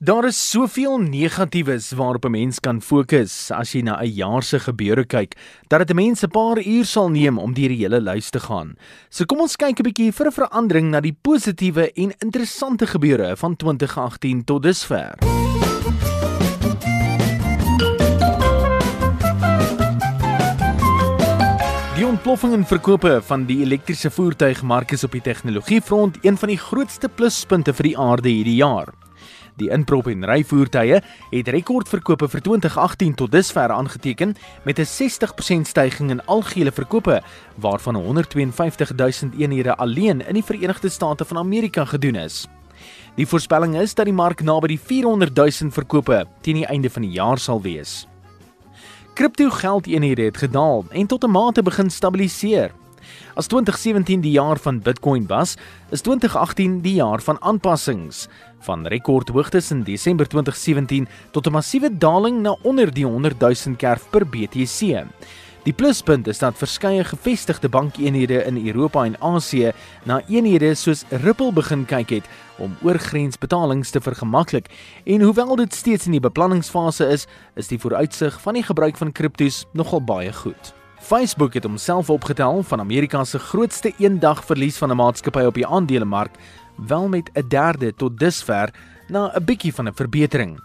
Daar is soveel negatiefs waarop 'n mens kan fokus as jy na 'n jaar se gebeure kyk, dat dit 'n mens 'n paar uur sal neem om deur die hele lys te gaan. So kom ons kyk 'n bietjie vir 'n verandering na die positiewe en interessante gebeure van 2018 tot dusver. Die ontploffing in verkope van die elektriese voertuigmark is op die tegnologiefront een van die grootste pluspunte vir die aarde hierdie jaar. Die inprop en ryvoertuie het rekordverkope vir 2018 tot dusver aangeteken met 'n 60% stygings in algehele verkope waarvan 152 000 eenhede alleen in die Verenigde State van Amerika gedoen is. Die voorspelling is dat die mark naby die 400 000 verkope teen die einde van die jaar sal wees. Kripto geldeenhede het gedaal en tot 'n mate begin stabiliseer. As 2017 die jaar van Bitcoin was, is 2018 die jaar van aanpassings. Van rekordhoogtes in Desember 2017 tot 'n massiewe daling na onder die 100 000 kerf per BTC. Die pluspunt is dat verskeie gevestigde bankeenhede in Europa en Asië na eenhede soos Ripple begin kyk het om oorgrensbetalings te vergemaklik en hoewel dit steeds in die beplanningsfase is, is die vooruitsig van die gebruik van kriptos nogal baie goed. Facebook het homself opgetel van Amerika se grootste eendag verlies van 'n maatskappy op die aandelemark, wel met 'n derde tot dusver na 'n bietjie van 'n verbetering.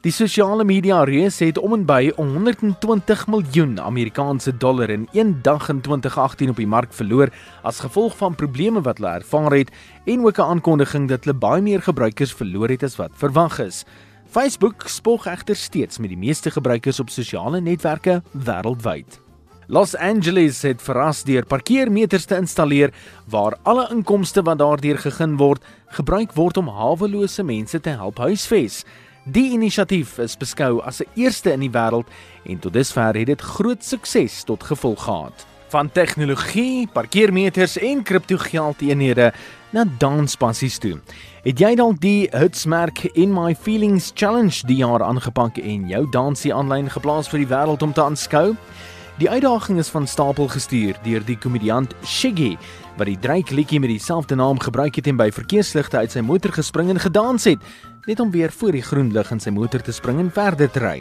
Die sosiale media reus het om en by 120 miljoen Amerikaanse dollar in een dag in 2018 op die mark verloor as gevolg van probleme wat hulle ervaar het en ook 'n aankondiging dat hulle baie meer gebruikers verloor het as wat verwag is. Facebook spog egter steeds met die meeste gebruikers op sosiale netwerke wêreldwyd. Los Angeles het verras deur parkeermeters te installeer waar alle inkomste wat daardeur gegee word, gebruik word om hawelose mense te help huisves. Die inisiatief is beskou as 'n eerste in die wêreld en tot dusver het dit groot sukses tot gevolg gehad. Van tegnologie, parkeermeters en kriptogeldeenhede na danspassies toe. Het jy dalk die hitsmerk in my feelings challenge die jaar aangepak en jou dansie aanlyn geplaas vir die wêreld om te aanskou? Die uitdaging is van stapel gestuur deur die komediant Shiggy wat die Drake liedjie met dieselfde naam gebruik het en by verkeersligte uit sy motor gespring en gedans het, net om weer voor die groen lig in sy motor te spring en verder te ry.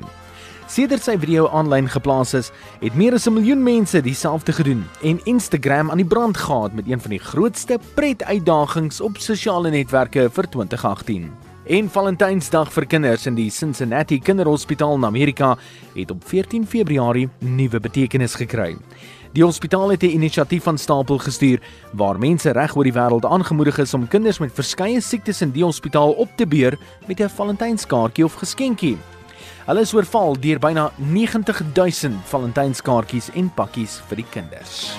Sedert sy video aanlyn geplaas is, het meer as 'n miljoen mense dieselfde gedoen en Instagram aan die brand gehad met een van die grootste pret-uitdagings op sosiale netwerke vir 2018. En Valentynsdag vir kinders in die Cincinnati Kinderhospitaal in Amerika het op 14 Februarie nuwe betekenis gekry. Die hospitaal het 'n inisiatief van stapel gestuur waar mense reg oor die wêreld aangemoedig is om kinders met verskeie siektes in die hospitaal op te beur met 'n Valentynskaartjie of geskenkie. Hulle is oorval deur byna 90 000 Valentynskaartjies en pakkies vir die kinders.